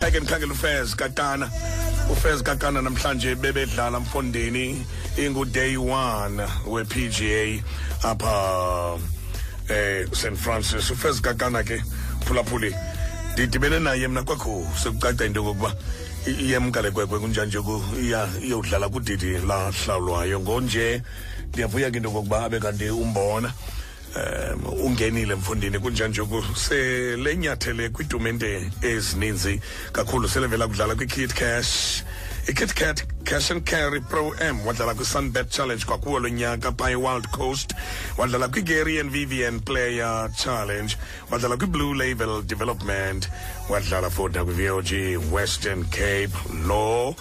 pheke ndikhangela ufez katana ufez katana namhlanje bebedlala mfondini inguday one we-pga apha eh st francis ufez katana ke phulaphuli ndidibene naye mna kwakho sekucaca into yokokuba iyemka le kwekwe kunjanje iyodlala kudidi lahlawulwayo ngonje ndiyavuya ke into yokokuba abe kanti umbona um ungenile mfundini kunjanje kuselenyathele kwiitumente ezininzi kakhulu selevela kudlala kwikit cash ikit cat cash and carry pro m wadlala kwisunbet challenge kwakuwo lo nyaka phaa ewild coast wadlala kwigary and vivian player challenge wadlala kwiblue label development wadlala futhi nakwivog western cape law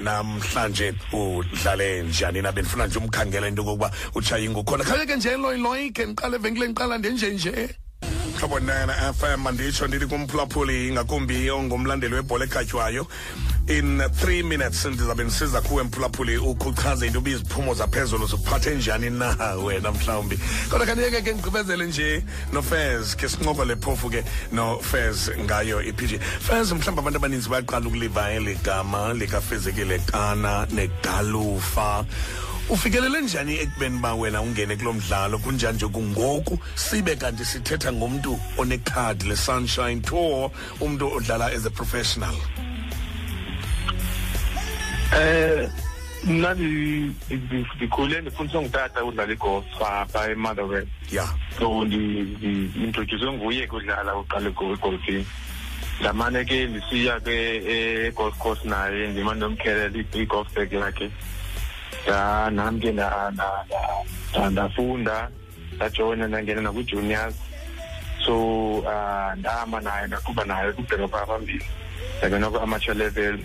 namhlanje udlale njani na bendifuna nje umkhangela into yokokuba utshaye ingukhona khanye ke nje loyiloyi ke ndiqala evenkileni ndiqala ndenjenje hlobo nene fm manditsho ndithi kumphulaphuli ingakumbi ongumlandeli webhola ekhatywayo in three minutes ndizawube ndisiza kuwe mphulaphuli ukhuchaze into uba iziphumo zaphezulu ziphathe njani na wena mhlawumbi kodwa kandiyeke ke ndigqibezele nje nofez ke sincokole phofu ke nofez ngayo ipg fez mhlawumbi abantu abaninzi baqala ukuliva eli gama likafezekile kana negalufa ufikelele njani ekubeni uba wena ungene kulo mdlalo kunjani nje kungoku sibe kanti sithetha ngomntu onekhadi le-sunshine tour umntu odlala as a professional um mna ndikhule ndifundiswa ngutata udlala igolf phaa phaa emotherwest ya so ndiintrodyuse nguye kudlala uqale egolfini ndamane ke ndisiya ke e-golf course naye ndimane ndomkhelela i-golf bag lakhe nam ke ndafunda ndajoyina ndangena nakwi-juniors so uh, ndahamba naye ndaqhuba naye kudolopha phambili ndangena kwi-amateur level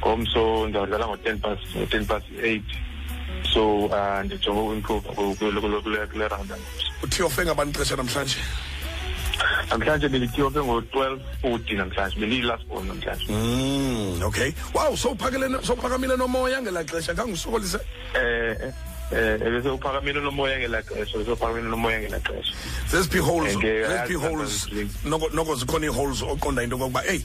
ngomso ndiyawudlala ngo-ten past ngo-ten past eight so uh, ndijonge ukuimprova kule round uthiyofe ngabani ixesha namhlanje namhlanje belithiyofe ngo-twelve forty namhlanje beliyi-last ball namhlanje mm, okay wow sowuphakamile nomoya ngelaa xesha khangusokolise um eh, eh eh bese uphakamile nomoya ngelaxesha bese uphakamile nomoya ngelaxesha zeziphi holes zeziphi holes noko noko zikhona iiholes oqonda into kokuba eyi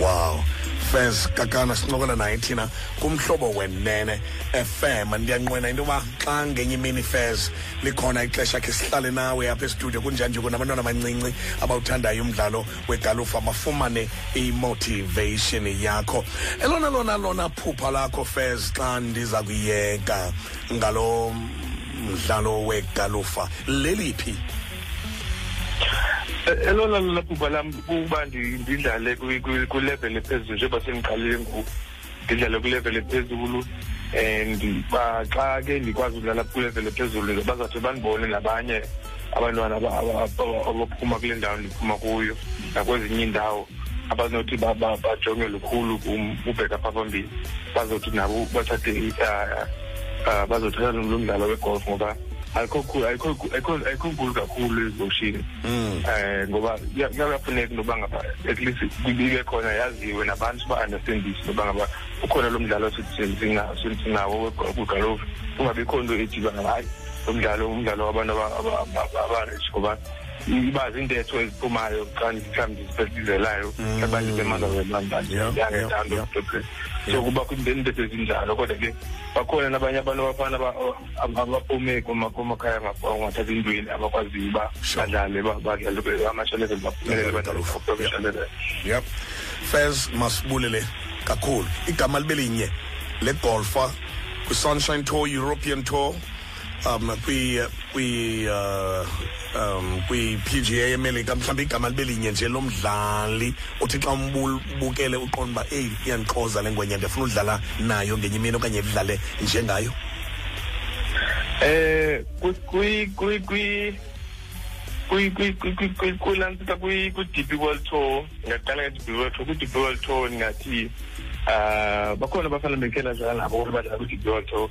wow fes kakana sincokola naye thina kumhlobo wenene fm ndiyanqwena into yoba xa ngenye imini fes likhona ixesha khe sihlale nawe apha estudio kunjanje kunabantwana abancinci abawuthandayo umdlalo wegalufa bafumane imotivation yakho elona lona lona phupha lakho fes xa ndiza kuyeka ngalo mdlalo wegalufa leliphi Eh, elona lelaphuba lam kukuba ndidlale kwilevel ephezulu njengoba sendiqalile ngoku ndidlale kwilevel ephezulu and uba xa ke ndikwazi udlala kwilevel ephezulu bazawuthi bandibone nabanye abantwana abaphuma kule ndawo ndiphuma kuyo nakwezinye iindawo abanothi bajonge lukhulu kum ubheka pha phambili bazothi nabo bathathe eh, eh, bazothatha lo mdlalo wegolf ngoba ayikho khulu- ayikho khu- ayikho- ayikho nkulu kakhulu ezilokishini um ngoba kuya- kuyafuneka intoba ngaba at least ibe khona yaziwe nabantu ba-understandise intoba ngaba ukhona lo mdlalo si- si- sina- si- sinawo kwigalofu kungabikho nto edibana hayi lo mdlalo umdlalo wabantu aba- aba- aba- abarich ngoba iba ziintetho eziphumayo xa mhlawumbi ziphetizelayo abantu bemazazemandlanje Yeah, yeah, yangetando yeah. so kuba kwiintetho ezinjalo kodwa ke bakhona nabanye abantu abafana abaphumi kumakhaya ngathatha intweni abakwaziyo uba badlale badlale amashalele baphumelele badlale yep fes masibulele kakhulu igama libe linye le golfa kwi-sunshine tour european tour um kwi kwi uh, um kwi-pga yemelika mhlawumbi igama libe linye nje lo mdlali uthi xa umbukele uqonda uba eyi iyandixoza le ngwenya ndiyafuna udlala nayo ngenye imini okanye idlale njengayo eh kwi kwi kwi kwilantsika kwi-dp world tour ngaqala nge-dp world tour kwi-dp world tour ndingathi um bakhona abafana bendikhe ndadlala nabo kodwa badlala kwi-dp world tour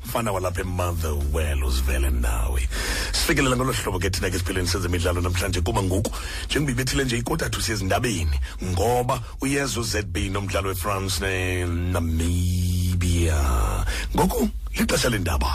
mfana walapha emotherwell uzivele nawe sifikelela ngolo hlobo ke thina ke siphileni sezemidlalo namhlanje kuba ngoku njengoba ibethile nje ikotathu siyezindabeni ngoba uyeza uzb nomdlalo wefrance nenamibia ngoku lixesha lendaba